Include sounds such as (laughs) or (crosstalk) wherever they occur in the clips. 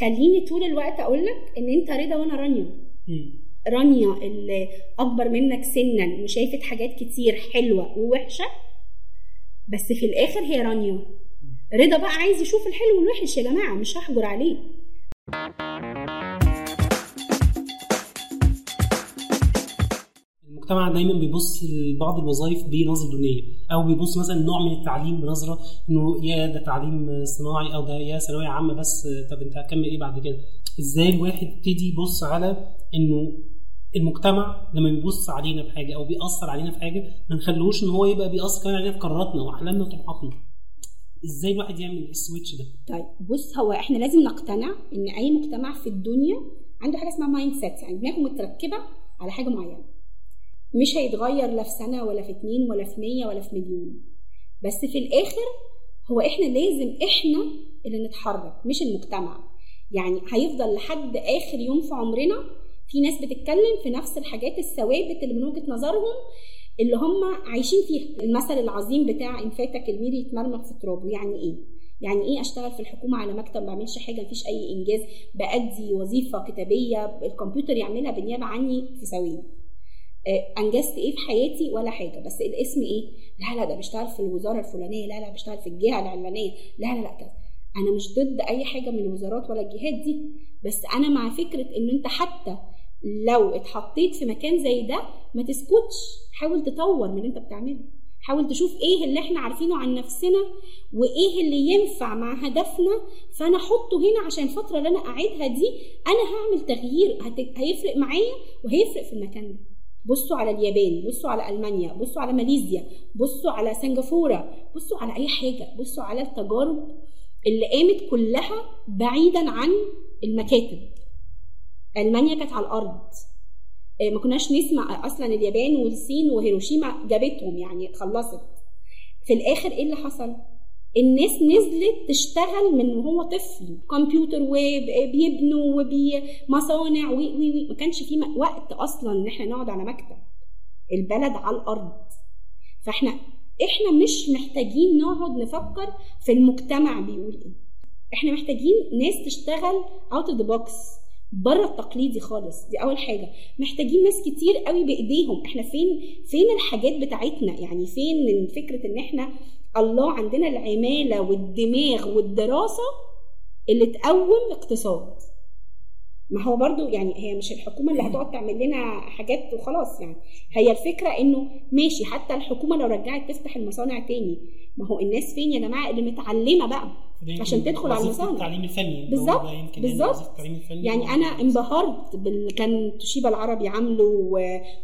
خليني طول الوقت أقول لك إن أنت رضا وأنا رانيا. رانيا اللي أكبر منك سنا وشافت حاجات كتير حلوة ووحشة بس في الآخر هي رانيا. رضا بقى عايز يشوف الحلو والوحش يا جماعة مش هحجر عليه. المجتمع دايما بيبص لبعض الوظائف بنظرة دونية أو بيبص مثلا نوع من التعليم بنظرة إنه يا ده تعليم صناعي أو ده يا ثانوية عامة بس طب أنت هتكمل إيه بعد كده؟ إزاي الواحد يبتدي يبص على إنه المجتمع لما بيبص علينا بحاجة أو بيأثر علينا في حاجة ما نخلوش إن هو يبقى بيأثر كمان علينا في قراراتنا وأحلامنا وطموحاتنا. إزاي الواحد يعمل ال switch ده؟ طيب بص هو إحنا لازم نقتنع إن أي مجتمع في الدنيا عنده حاجة اسمها mindset يعني دماغه متركبة على حاجة معينة. مش هيتغير لا في سنة ولا في اتنين ولا في مية ولا في مليون. بس في الآخر هو إحنا لازم إحنا اللي نتحرك مش المجتمع. يعني هيفضل لحد آخر يوم في عمرنا في ناس بتتكلم في نفس الحاجات الثوابت اللي من وجهة نظرهم اللي هم عايشين فيها. المثل العظيم بتاع إن فاتك المير يتمرمغ في ترابه. يعني إيه؟ يعني إيه أشتغل في الحكومة على مكتب ما بعملش حاجة؟ مفيش أي إنجاز. بأدي وظيفة كتابية الكمبيوتر يعملها بالنيابة عني في ثواني. أنجزت إيه في حياتي؟ ولا حاجة. بس الاسم إيه؟ لا لا ده بيشتغل في الوزارة الفلانية. لا لا بيشتغل في الجهة العلانيه لا لا لا كذا. أنا مش ضد أي حاجة من الوزارات ولا الجهات دي. بس أنا مع فكرة إن أنت حتى لو اتحطيت في مكان زي ده ما تسكتش. حاول تطور من اللي أنت بتعمله. حاول تشوف إيه اللي إحنا عارفينه عن نفسنا وإيه اللي ينفع مع هدفنا. فأنا أحطه هنا عشان الفترة اللي أنا قاعدها دي أنا هعمل تغيير. هيفرق معايا وهيفرق في المكان ده. بصوا على اليابان بصوا على ألمانيا بصوا على ماليزيا بصوا على سنغافورة بصوا على أي حاجة بصوا على التجارب اللي قامت كلها بعيدا عن المكاتب. ألمانيا كانت على الأرض. ما كناش نسمع أصلا اليابان والصين وهيروشيما جابتهم يعني خلصت. في الآخر إيه اللي حصل؟ الناس نزلت تشتغل من وهو طفل. كمبيوتر وبيبنوا وي وي ما كانش في وقت أصلا إن إحنا نقعد على مكتب. البلد على الأرض. فإحنا إحنا مش محتاجين نقعد نفكر في المجتمع بيقول إيه. إحنا محتاجين ناس تشتغل out of the box بره التقليدي خالص. دي أول حاجة. محتاجين ناس كتير قوي بإيديهم. إحنا فين فين الحاجات بتاعتنا؟ يعني فين فكرة إن إحنا الله عندنا العمالة والدماغ والدراسة اللي تقوم اقتصاد. ما هو برضو يعني هي مش الحكومة اللي هتقعد تعمل لنا حاجات وخلاص يعني. هي الفكرة إنه ماشي حتى الحكومة لو رجعت تفتح المصانع تاني. ما هو الناس فين يا جماعة؟ اللي متعلمة بقى عشان تدخل على المصانع. التعليم الفني. بالظبط بالظبط. يعني أنا انبهرت بال كان توشيبا العربي عامله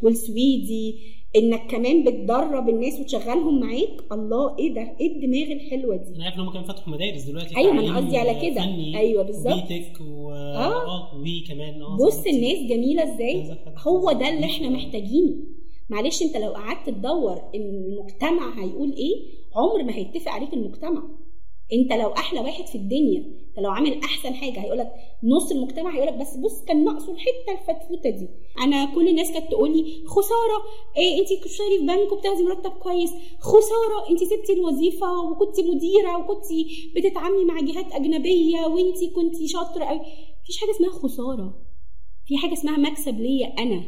والسويدي إنك كمان بتدرب الناس وتشغلهم معاك. الله إيه ده؟ إيه الدماغ الحلوة دي؟ أنا عارف إن هم كانوا فتحوا مدارس دلوقتي أيوه أنا قصدي على كده. أيوه بالظبط. وبيتك و آه. وي كمان. آه بص الناس جميلة إزاي؟ هو ده اللي إحنا محتاجينه. معلش أنت لو قعدت تدور المجتمع هيقول إيه عمر ما هيتفق عليك المجتمع. انت لو أحلى واحد في الدنيا انت لو عامل احسن حاجة هيقول لك نص المجتمع هيقول لك بس بص كان ناقصه الحتة الفتفوتة دي. أنا كل الناس كانت تقول لي خسارة إيه انت بتشتغلي في بنك وبتاخدي مرتب كويس؟ خسارة انت سبتي الوظيفة وكنت مديرة وكنت بتتعاملي مع جهات أجنبية وانت كنت شاطرة قوي مفيش حاجة اسمها خسارة. في حاجة اسمها مكسب ليا أنا.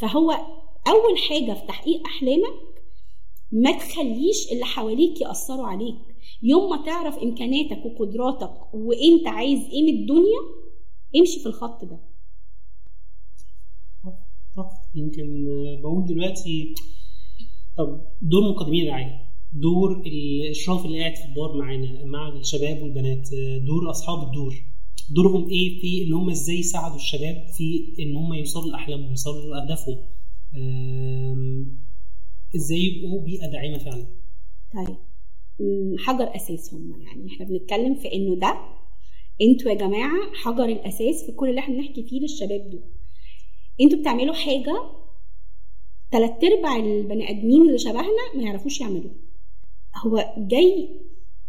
فهو أول حاجة في تحقيق أحلامك ما تخليش اللي حواليك يأثروا عليك. يوم ما تعرف امكاناتك وقدراتك وإنت عايز إيه من الدنيا امشي في الخط ده. طب يمكن بقول دلوقتي طب دور مقدمين الرعايه دور الأشراف اللي قاعد في الدار معانا مع الشباب والبنات. دور أصحاب الدور. دورهم إيه في إن هم إزاي يساعدوا الشباب في إن هم يوصلوا لأحلامهم يوصلوا لأهدافهم؟ إزاي يبقوا بيئة داعمة فعلا؟ طيب. حجر أساس هم يعني إحنا بنتكلم في إنه ده إنتوا يا جماعة حجر الأساس في كل اللي إحنا بنحكي فيه للشباب دول. إنتوا بتعملوا حاجة تلات أرباع البني آدمين اللي شبهنا ما يعرفوش يعملوه هو جاي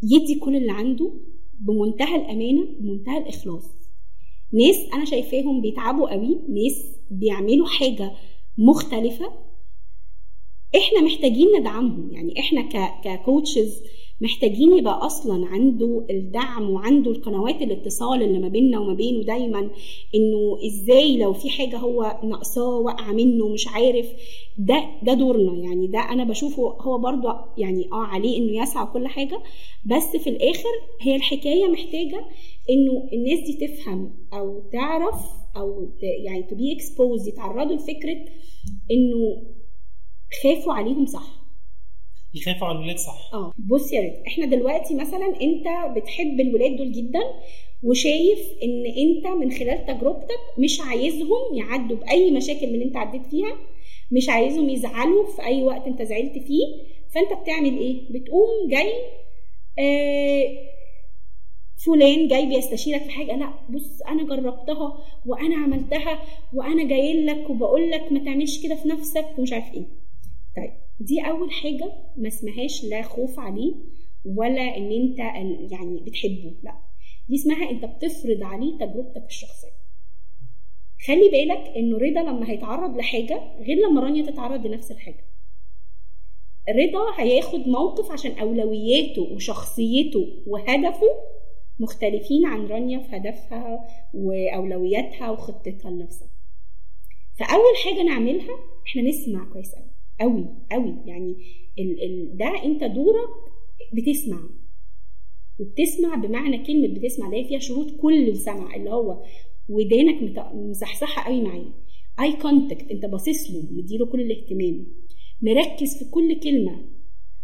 يدي كل اللي عنده بمنتهى الأمانة بمنتهى الإخلاص. ناس أنا شايفاهم بيتعبوا قوي ناس بيعملوا حاجة مختلفة إحنا محتاجين ندعمهم. يعني إحنا ككوتشز محتاجين يبقى أصلا عنده الدعم وعنده القنوات الاتصال اللي ما بيننا وما بينه دايما انه إزاي لو في حاجة هو ناقصاه واقعه منه مش عارف ده ده دورنا. يعني ده أنا بشوفه هو برضه يعني آه عليه انه يسعى كل حاجة بس في الآخر هي الحكاية محتاجة انه الناس دي تفهم أو تعرف أو يعني to be exposed يتعرضوا لفكرة انه خافوا عليهم صح. يخافوا على الولاد صح. آه بص يا ريت إحنا دلوقتي مثلا انت بتحب الولاد دول جدا وشايف إن انت من خلال تجربتك مش عايزهم يعدوا بأي مشاكل من اللي انت عديت فيها مش عايزهم يزعلوا في أي وقت انت زعلت فيه فانت بتعمل إيه؟ بتقوم جاي آه فلان جاي بيستشيرك في حاجة لا بص أنا جربتها وأنا عملتها وأنا جاي لك وبقول لك ما تعملش كده في نفسك ومش عارف إيه. طيب دي أول حاجة ما اسمهاش لا خوف عليه ولا إن أنت يعني بتحبه لأ دي اسمها أنت بتفرض عليه تجربتك الشخصية. خلي بالك إنه رضا لما هيتعرض لحاجة غير لما رانيا تتعرض لنفس الحاجة. رضا هياخد موقف عشان أولوياته وشخصيته وهدفه مختلفين عن رانيا في هدفها وأولوياتها وخطتها لنفسها. فأول حاجة نعملها إحنا نسمع كويس قوي قوي قوي. يعني ال ال ده انت دورك بتسمع. وبتسمع بمعنى كلمة بتسمع اللي هي فيها شروط للسمع اللي هو ودانك مصحصحه قوي معاه eye contact انت باصص له مديله كل الاهتمام. مركز في كل كلمة.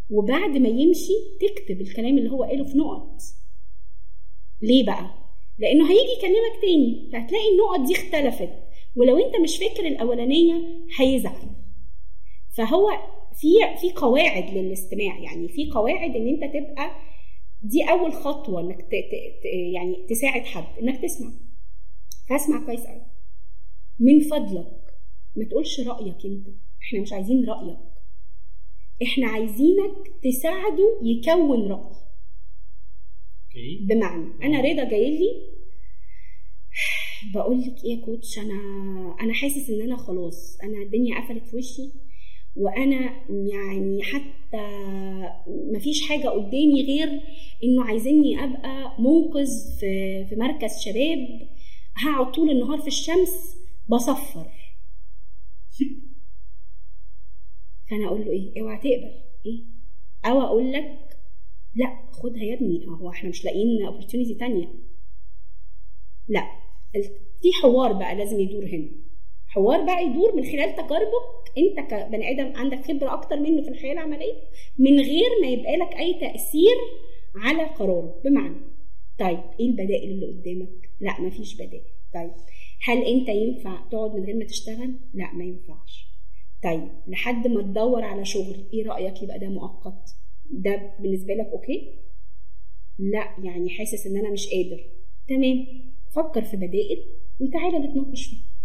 وبعد ما يمشي تكتب الكلام اللي هو قاله في نقط. ليه بقى؟ لأنه هيجي يكلمك تاني فهتلاقي النقط دي اختلفت. ولو انت مش فاكر الأولانية هيزعل. فهو في في قواعد للاستماع. يعني في قواعد إن أنت تبقى دي أول خطوة إنك ت ت يعني تساعد حد إنك تسمع. فاسمع كويس قوي من فضلك ما تقولش رأيك أنت. إحنا مش عايزين رأيك. إحنا عايزينك تساعده يكون رأي. بمعنى أنا رضا جاي لي بقول لك إيه يا كوتش أنا أنا حاسس إن أنا خلاص أنا الدنيا قفلت في وشي. وأنا يعني حتى مفيش حاجة قدامي غير إنه عايزيني أبقى منقذ في في مركز شباب هقعد طول النهار في الشمس بصفر. (laughs) فأنا أقول له إيه؟ أوعى تقبل. إيه؟ أو أقول لك لا خدها يا ابني. هو إحنا مش لاقيين اوبورتيونيتي تانية. لا في حوار بقى لازم يدور هنا. حوار بقى يدور من خلال تجاربك. انت كبني آدم عندك خبرة أكتر منه في الحياة العملية من غير ما يبقى لك أي تأثير على قراره. بمعنى طيب إيه البدائل اللي قدامك؟ لا مفيش بدائل. طيب هل أنت ينفع تقعد من غير ما تشتغل؟ لا ما ينفعش. طيب لحد ما تدور على شغل إيه رأيك يبقى ده مؤقت؟ ده بالنسبة لك أوكي؟ لا يعني حاسس إن أنا مش قادر. تمام فكر في بدائل وتعالى نتناقش فيها.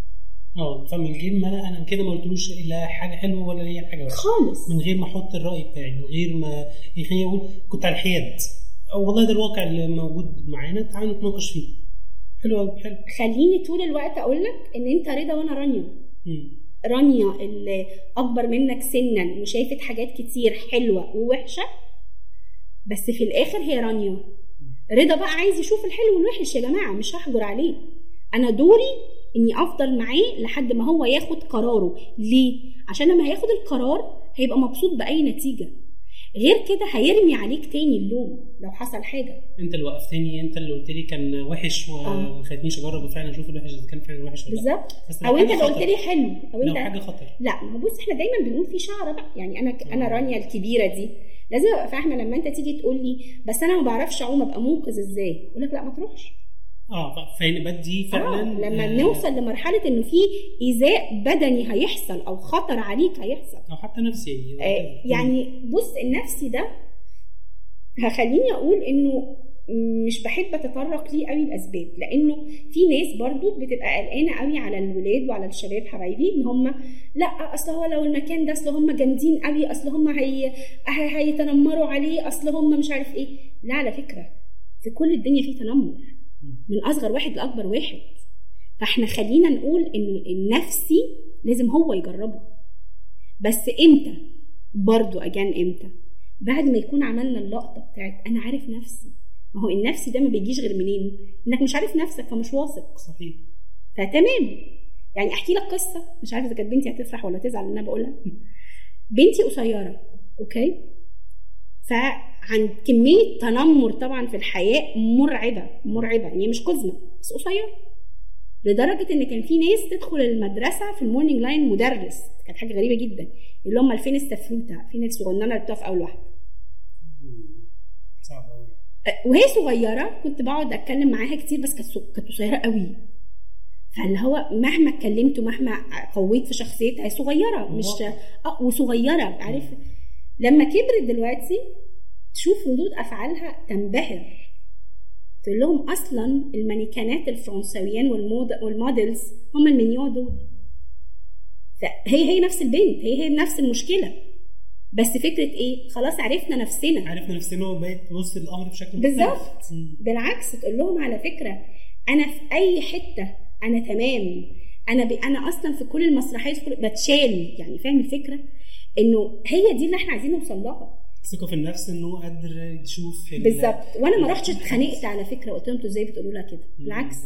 آه فمن غير ما أنا أنا كده ما قلتلوش لا حاجة حلوة ولا هي حاجة وحشة. خالص. من غير ما أحط الرأي بتاعي من غير ما خليني أقول كنت على الحياد. والله ده الواقع اللي موجود معانا تعالوا نتناقش فيه. حلو قوي حلو. خليني طول الوقت أقول لك إن أنت رضا وأنا رانيا. رانيا اللي أكبر منك سنا وشافت حاجات كتير حلوة ووحشة بس في الآخر هي رانيا. رضا بقى عايز يشوف الحلو والوحش يا جماعة مش هحجر عليه. أنا دوري اني افضل معاه لحد ما هو ياخد قراره. ليه؟ عشان لما هياخد القرار هيبقى مبسوط بأي نتيجة. غير كده هيرمي عليك تاني اللوم لو حصل حاجة. انت اللي وقفتني انت اللي قلت لي كان وحش و- آه. وما خلتنيش اجرب وفعلا أشوف الوحش اذا كان فعلا وحش ولا لأ. بالظبط. لو أو أنت اللي قلت. لي حلو. أو لو أنت حاجة خطر. لا ما بص إحنا دايما بنقول في شعرة بقى. يعني أنا أنا آه. رانيا الكبيرة دي. لازم أبقى فاهمة لما أنت تيجي تقول لي بس أنا ما بعرفش أعوم أبقى منقذ إزاي؟ أقول لك لا ما تروحش. آه ف- فيبقى دي فعلا آه لما آه، نوصل لمرحلة إنه في إيذاء بدني هيحصل أو خطر عليك هيحصل. أو حتى نفسي آه يعني بص النفسي ده هخليني أقول إنه مش بحب أتطرق ليه قوي الأسباب. لأنه في ناس برضو بتبقى قلقانة قوي على الولاد وعلى الشباب حبايبي إن هم لأ أصل هو لو المكان ده أصل هم جامدين قوي أصل هم هي- هيتنمروا عليه أصل هم مش عارف إيه. لا على فكرة في كل الدنيا في تنمر. من أصغر واحد لأكبر واحد. فإحنا خلينا نقول إنه النفسي لازم هو يجربه. بس إمتى؟ برضو أجان إمتى؟ بعد ما يكون عملنا اللقطة بتاعت أنا عارف نفسي. ما هو النفسي ده ما بيجيش غير منين؟ إنك مش عارف نفسك فمش واثق. صحيح. فتمام. يعني أحكي لك قصة. مش عارفه إذا كانت بنتي هتفرح ولا تزعل إن أنا بقولها. بنتي قصيرة. okay؟ فعن كمية تنمر طبعا في الحياة مرعبة مرعبة. يعني مش قزمة بس قصيرة. لدرجة إن كان في ناس تدخل المدرسة في ال morning line مدرس. كانت حاجة غريبة جدا. اللي هم فين السفروتة فين الصغننه اللي بتقف أول واحدة. صعب وهي صغيرة كنت بقعد أتكلم معاها كتير بس كانت كانت قصيرة قوي فاللي هو مهما اتكلمت ومهما قويت في شخصيتها هي صغيرة مش آه وصغيرة عارف؟ لما كبرت دلوقتي تشوف ردود أفعالها تنبهر. تقول لهم أصلا المانيكانات الفرنساويان والمود وال models هم ال mignon دول. فهي هي نفس البنت هي هي نفس المشكلة. بس فكرة إيه؟ خلاص عرفنا نفسنا. عرفنا نفسنا وبقيت تبص للامر بشكل مختلف. بالظبط. بالعكس تقول لهم على فكرة أنا في أي حتة أنا تمام. أنا ب... أنا أصلا في كل المسرحيات في كل... بتشال يعني فاهم الفكرة؟ إنه هي دي اللي إحنا عايزين نوصل لها. ثقة في النفس إنه قادر يشوف ال- بالظبط. وأنا ما رحتش اتخانقت على فكرة قلت لهم أنتوا إزاي بتقولوا لها كده. بالعكس.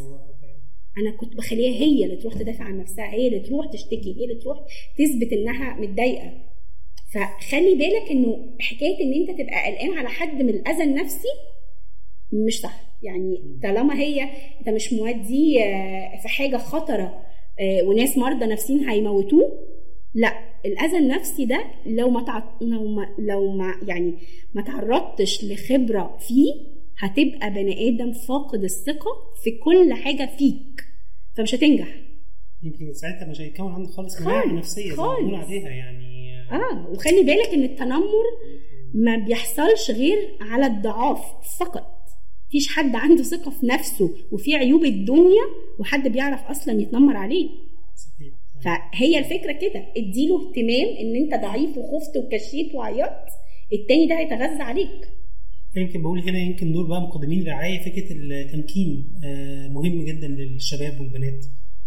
أنا كنت بخليها هي اللي تروح تدافع عن نفسها هي اللي تروح تشتكي هي اللي تروح تثبت إنها متضايقة. فخلي بالك إنه حكاية إن أنت تبقى قلقان على حد من الأذى النفسي مش صح. يعني طالما هي أنت مش موديه آه، في حاجة خطرة وناس مرضى نفسيين هيموتوه. لا الأذى النفسي ده لو ما تع... لو ما لو ما يعني ما تعرضتش لخبرة فيه هتبقى بني آدم فاقد الثقة في كل حاجة فيك فمش هتنجح. يمكن ساعتها مش هيكون عندك خالص خالص، مناعه نفسية زي ما خالص. عليها يعني. آه وخلي بالك إن التنمر ما بيحصلش غير على الضعاف فقط. مفيش حد عنده ثقة في نفسه وفي عيوب الدنيا وحد بيعرف أصلا يتنمر عليه. فهي الفكرة كده اديله اهتمام إن أنت ضعيف وخفت وكشيت وعيطت التاني ده هيتغذى عليك. يمكن بقول هنا يمكن دول بقى مقدمين رعاية فكرة التمكين آه، مهم جدا للشباب والبنات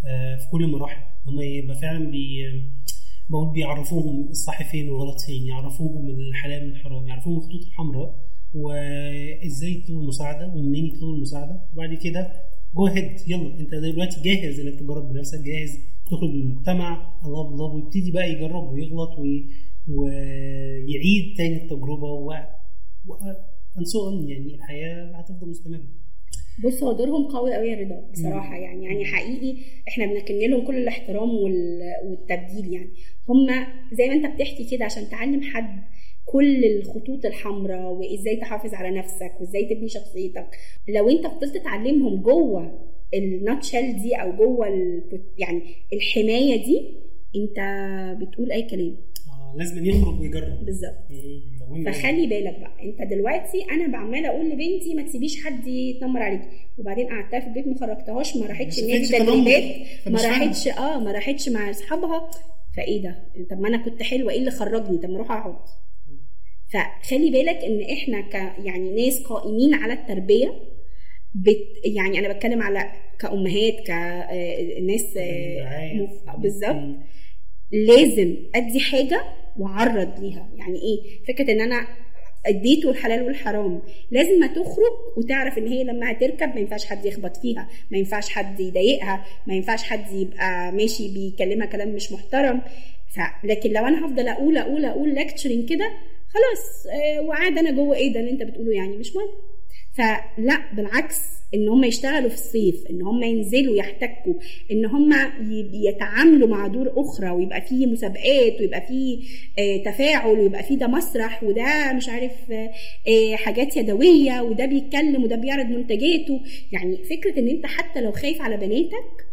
آه، في كل المراحل. هم يبقى فعلا بي بقول بيعرفوهم الصح فين والغلط فين يعرفوهم الحلال من الحرام يعرفوهم الخطوط الحمراء وإزاي يطلبوا المساعده ومنين يطلبوا المساعده وبعد كده go ahead يلا. أنت دلوقتي جاهز إنك تجرب بنفسك جاهز تخرج للمجتمع الله الله. ويبتدي بقى يجرب ويغلط وي... ويعيد تاني التجربة و... و... يعني الحياة هتفضل مستمرة. بص هو دورهم قوي قوي يا رضا بصراحة. مم. يعني يعني حقيقي إحنا بنكن لهم كل الاحترام وال- والتبجيل يعني. هم زي ما أنت بتحكي كده عشان تعلم حد كل الخطوط الحمراء وإزاي تحافظ على نفسك وإزاي تبني شخصيتك. لو أنت فضلت تعلمهم جوه الناتشل دي أو جوه ال- يعني الحماية دي أنت بتقول أي كلام. آه لازم يخرج ويجرب. بالظبط. فخلي بالك بقى أنت دلوقتي أنا بعمال أقول لبنتي ما تسيبيش حد يتنمر عليك وبعدين قعدتها في البيت ما خرجتهاش ما راحتش النادي تدريبات ما. راحتش آه ما راحتش مع أصحابها. فإيه ده؟ طب ما أنا كنت حلوة إيه اللي خرجني؟ طب ما أروح أقعد. فخلي بالك إن إحنا ك يعني ناس قائمين على التربية بت يعني أنا بتكلم على كأمهات كناس رعاية. بالظبط. لازم أدي حاجة وأعرض ليها. يعني إيه؟ فكرة إن أنا اديته الحلال والحرام. لازم ما تخرج وتعرف إن هي لما هتركب ما ينفعش حد يخبط فيها ما ينفعش حد يضايقها ما ينفعش حد يبقى ماشي بيكلمها كلام مش محترم. ف... لكن لو أنا هفضل أقول أقول أقول لكتشرنج كده خلاص آه وقاعد أنا جوه إيه ده اللي أنت بتقوله يعني مش مهم. فلا بالعكس إن هم يشتغلوا في الصيف إن هم ينزلوا يحتكوا إن هم يتعاملوا مع دور أخرى ويبقى فيه مسابقات ويبقى فيه آه، تفاعل ويبقى فيه ده مسرح وده مش عارف آه، حاجات يدوية وده بيتكلم وده بيعرض منتجاته. يعني فكرة إن أنت حتى لو خايف على بناتك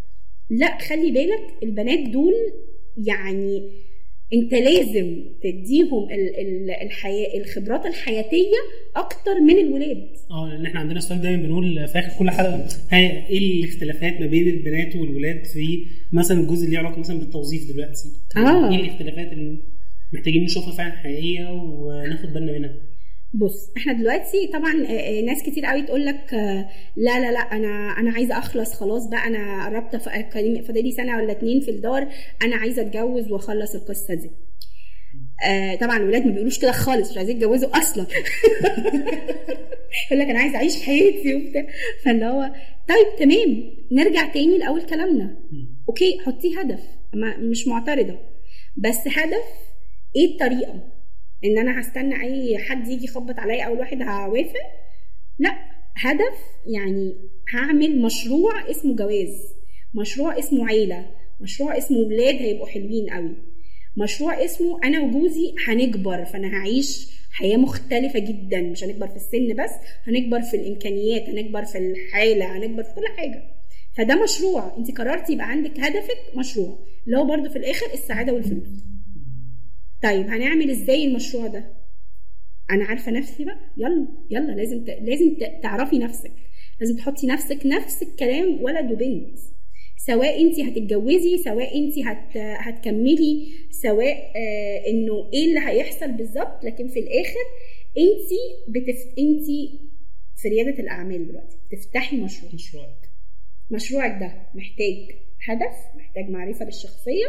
لا خلي بالك البنات دول يعني انت لازم تديهم ال- ال- الحياة الخبرات الحياتية أكتر من الولاد. آه لأن إحنا عندنا سؤال دايما بنقول في آخر كل حلقة إيه الاختلافات ما بين البنات والولاد في مثلا الجزء اللي له علاقة مثلا بالتوظيف دلوقتي؟ آه. إيه الاختلافات اللي محتاجين نشوفها فعلا حقيقية وناخد بالنا منها؟ بص إحنا دلوقتي طبعا آه، آه، ناس كتير قوي تقول لك آه، لا لا لا أنا أنا عايزة أخلص خلاص بقى أنا قربت فاضلي سنة ولا اتنين في الدار أنا عايزة أتجوز وأخلص القصة دي. طبعا الولاد ما بيقولوش كده خالص مش عايزين يتجوزوا أصلا. (laughs) يقول لك أنا عايز أعيش حياتي وبتاع. فاللي هو طيب تمام نرجع تاني لأول كلامنا. أوكي حطيه هدف ما مش معترضة. بس هدف إيه الطريقة؟ إن أنا هستنى أي حد يجي يخبط عليا اول واحد هوافق. لأ هدف يعني هعمل مشروع اسمه جواز مشروع اسمه عيلة مشروع اسمه ولاد هيبقوا حلوين قوي. مشروع اسمه أنا وجوزي هنكبر فأنا هعيش حياة مختلفة جدا. مش هنكبر في السن بس هنكبر في الإمكانيات هنكبر في الحالة هنكبر في كل حاجة. فده مشروع. أنت قررتي يبقى عندك هدفك مشروع اللي هو في الآخر السعادة والفلوس. طيب هنعمل إزاي المشروع ده؟ أنا عارفة نفسي بقى. يلا يلا لازم ت... لازم ت... تعرفي نفسك. لازم تحطي نفسك نفس الكلام ولد وبنت. سواء انت هتتجوزي سواء انت هت... هتكملي سواء آه إنه إيه اللي هيحصل بالظبط لكن في الآخر انت بتف... انت في ريادة الأعمال دلوقتي. بتفتحي مشروع. مشروعك. مشروعك ده محتاج هدف محتاج معرفة بالشخصيه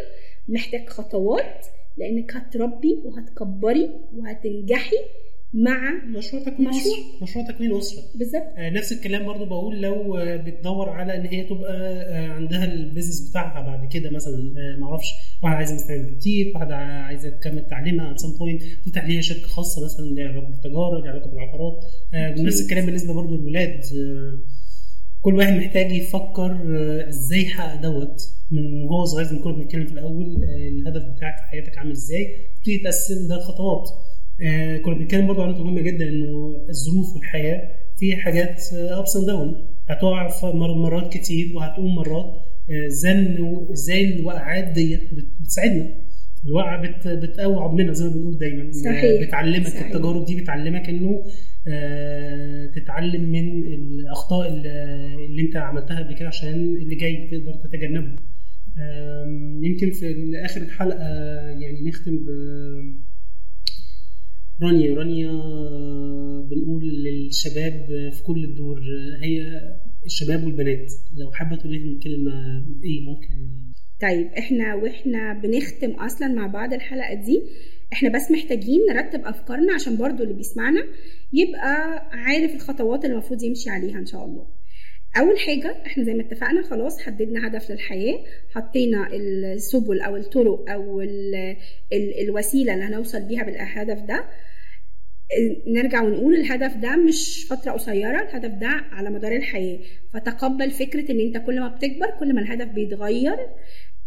محتاج خطوات لانك هتربي وهتكبري وهتنجحي مع مشروع تكوين مشروع. أسرة. مشروع تكوين أسرة. بالظبط. آه، نفس الكلام برضو بقول لو آه، بتدور على إن هي تبقى آه، عندها ال business بتاعها بعد كده مثلا آه، معرفش واحد عايزة مثلا بوتيك واحدة عايزة تكمل تعليمها at some point تفتح ليها شركة خاصة مثلا ليها علاقة بالتجارة ليها علاقة بالعقارات. آه،. ونفس الكلام بالنسبة برضو للولاد. آه، كل واحد محتاج يفكر آه، إزاي يحقق دوت. من وهو صغير زي ما كنا بنتكلم في الأول آه، الهدف بتاعك في حياتك عامل إزاي تبتدي تقسم ده خطوات آه، كنا بنتكلم برضه عن نقطة مهمة جدا إنه الظروف والحياة في حاجات ups and down هتقع مرات كتير وهتقوم مرات. آه، إزاي إزاي الوقعات ديت بت- بتساعدنا. الوقعة بت بتقوي عضمنا زي ما بنقول دايما. صحيح. بتعلمك صحيح. التجارب دي بتعلمك إنه آه، تتعلم من الأخطاء اللي أنت عملتها قبل كده عشان اللي جاي تقدر تتجنبه. يمكن في آخر الحلقة يعني نختم ب رانيا. رانيا بنقول للشباب في كل الدور هي الشباب والبنات. لو حابة تقولي لهم كلمة إيه ممكن؟ طيب إحنا وإحنا بنختم أصلا مع بعض الحلقة دي. إحنا بس محتاجين نرتب أفكارنا عشان برضو اللي بيسمعنا يبقى عارف الخطوات اللي المفروض يمشي عليها إن شاء الله. أول حاجة إحنا زي ما اتفقنا خلاص حددنا هدف للحياة حطينا السبل أو الطرق أو ال ال الوسيلة اللي هنوصل بيها بالهدف ده. نرجع ونقول الهدف ده مش فترة قصيرة الهدف ده على مدار الحياة. فتقبل فكرة إن أنت كل ما بتكبر كل ما الهدف بيتغير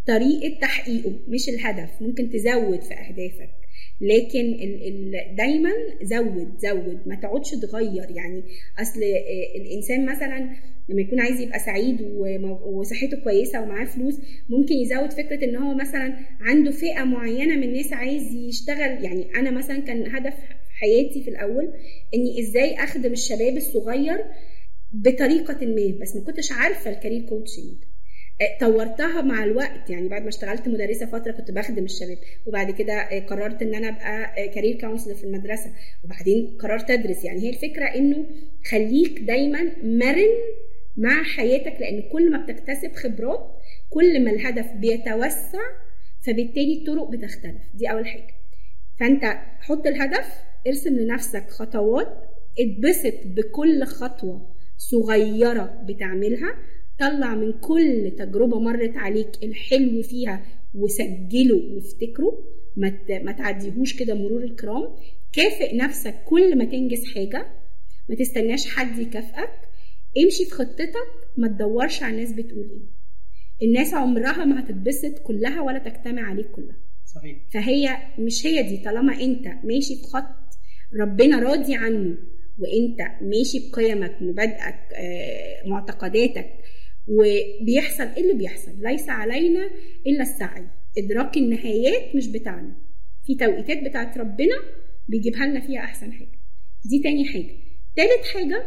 طريقة تحقيقه مش الهدف. ممكن تزود في أهدافك. لكن دايما زود زود ما تقعدش تغير. يعني أصل آه، الإنسان مثلا لما يكون عايز يبقى سعيد وصحته كويسة ومعاه فلوس ممكن يزود فكرة إن هو مثلا عنده فئة معينة من الناس عايز يشتغل. يعني أنا مثلا كان هدف حياتي في الأول إني إزاي أخدم الشباب الصغير بطريقة ما بس ما كنتش عارفة ال career coaching طورتها مع الوقت. يعني بعد ما اشتغلت مدرسة فترة كنت بخدم الشباب وبعد كده قررت إن أنا أبقى career counselor في المدرسة وبعدين قررت أدرس. يعني هي الفكرة إنه خليك دايما مرن مع حياتك لأن كل ما بتكتسب خبرات كل ما الهدف بيتوسع فبالتالي الطرق بتختلف. دي أول حاجة. فأنت حط الهدف ارسم لنفسك خطوات اتبسط بكل خطوة صغيرة بتعملها طلع من كل تجربة مرت عليك الحلو فيها وسجله وافتكره ما تعديهوش كده مرور الكرام. كافئ نفسك كل ما تنجز حاجة ما تستناش حد يكافئك. امشي في خطتك ما تدورش على الناس بتقول إيه. الناس عمرها ما هتتبسط كلها ولا تجتمع عليك كلها. صحيح. فهي مش هي دي طالما انت ماشي في خط ربنا راضي عنه وانت ماشي بقيمك مبادئك آه، معتقداتك وبيحصل إيه اللي بيحصل؟ ليس علينا إلا السعي. إدراك النهايات مش بتاعنا. في توقيتات بتاعت ربنا بيجيبها لنا فيها أحسن حاجة. دي تاني حاجة. تالت حاجة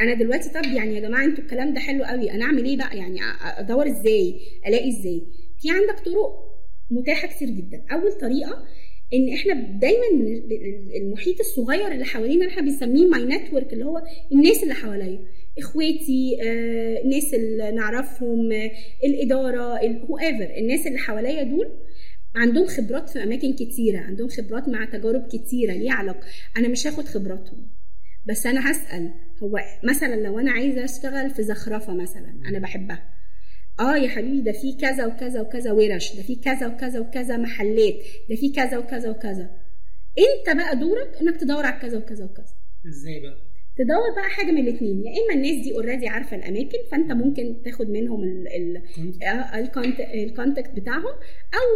أنا دلوقتي طب يعني يا جماعة أنتوا الكلام ده حلو قوي أنا أعمل إيه بقى؟ يعني أدور إزاي؟ ألاقي إزاي؟ في عندك طرق متاحة كتير جدا. أول طريقة إن إحنا دايما المحيط الصغير اللي حوالينا إحنا بنسميه my network اللي هو الناس اللي حواليا. إخواتي آه، الناس اللي نعرفهم آه، الإدارة whoever الناس اللي حواليا دول عندهم خبرات في أماكن كتيرة عندهم خبرات مع تجارب كتيرة ليها علاقة. أنا مش هاخد خبراتهم. بس أنا هسأل هو مثلا لو أنا عايزة أشتغل في زخرفة مثلا أنا بحبها. آه يا حبيبي ده في كذا وكذا وكذا ورش ده في كذا وكذا وكذا محلات ده في كذا وكذا وكذا. أنت بقى دورك إنك تدور على كذا وكذا وكذا. إزاي بقى؟ تدور بقى حاجة من الاثنين يا إما الناس دي already عارفة الأماكن فأنت ممكن تاخد منهم ال ال آه، ال contact بتاعهم. أو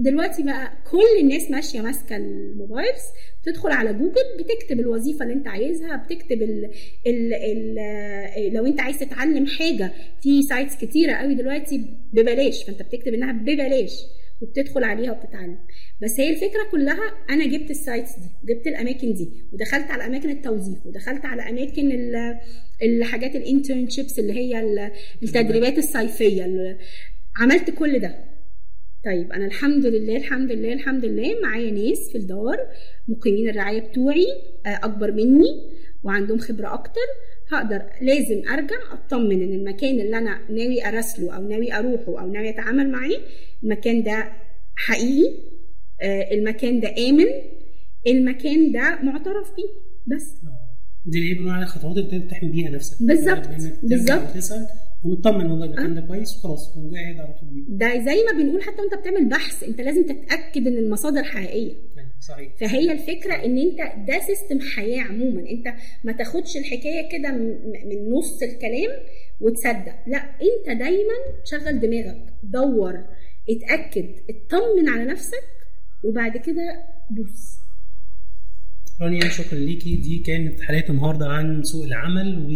دلوقتي بقى كل الناس ماشية ماسكة ال mobiles تدخل على جوجل بتكتب الوظيفة اللي أنت عايزها بتكتب ال ال ال آه، لو أنت عايز تتعلم حاجة في sites كتيرة قوي دلوقتي ببلاش. فأنت بتكتب إنها ببلاش. وبتدخل عليها وبتتعلم. بس هي الفكرة كلها أنا جبت ال sites دي جبت الأماكن دي ودخلت على أماكن التوظيف ودخلت على أماكن ال- الحاجات ال internships اللي هي ال- التدريبات الصيفية ال- عملت كل ده. طيب أنا الحمد لله الحمد لله الحمد لله معايا ناس في الدار مقيمين الرعاية بتوعي آه، أكبر مني وعندهم خبرة أكتر هقدر لازم ارجع أطمن إن المكان اللي أنا ناوي أراسله أو ناوي أروحه أو ناوي أتعامل معاه المكان ده حقيقي آه، المكان ده آمن المكان ده معترف بيه بس. دي اللي بنقول عليها خطوات اللي بتحمي بيها نفسك. بالظبط، إنك ترجع بالظبط. وتسأل ونطمن والله المكان ده كويس وخلاص وقاعد على طول ده زي ما بنقول حتى وأنت بتعمل بحث أنت لازم تتأكد إن المصادر حقيقية. يعني صحيح. فهي الفكرة إن أنت ده سيستم حياة عموما. أنت ما تاخدش الحكاية كده من نص الكلام وتصدق. لا أنت دايما شغل دماغك دور اتأكد اطمن على نفسك وبعد كده دوس. رانيا شكرا ليكي. دي كانت حلقة النهارده عن سوق العمل و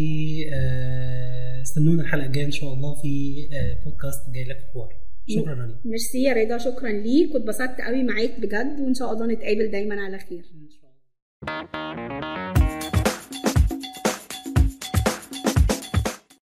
آه، استنونا الحلقة الجاية إن شاء الله في آه، بودكاست جاي لك حوار شكرا رانيا ميرسي يا رضا شكرا ليك. واتبسطت قوي معاك بجد وإن شاء الله نتقابل دايما على خير. إن شاء الله.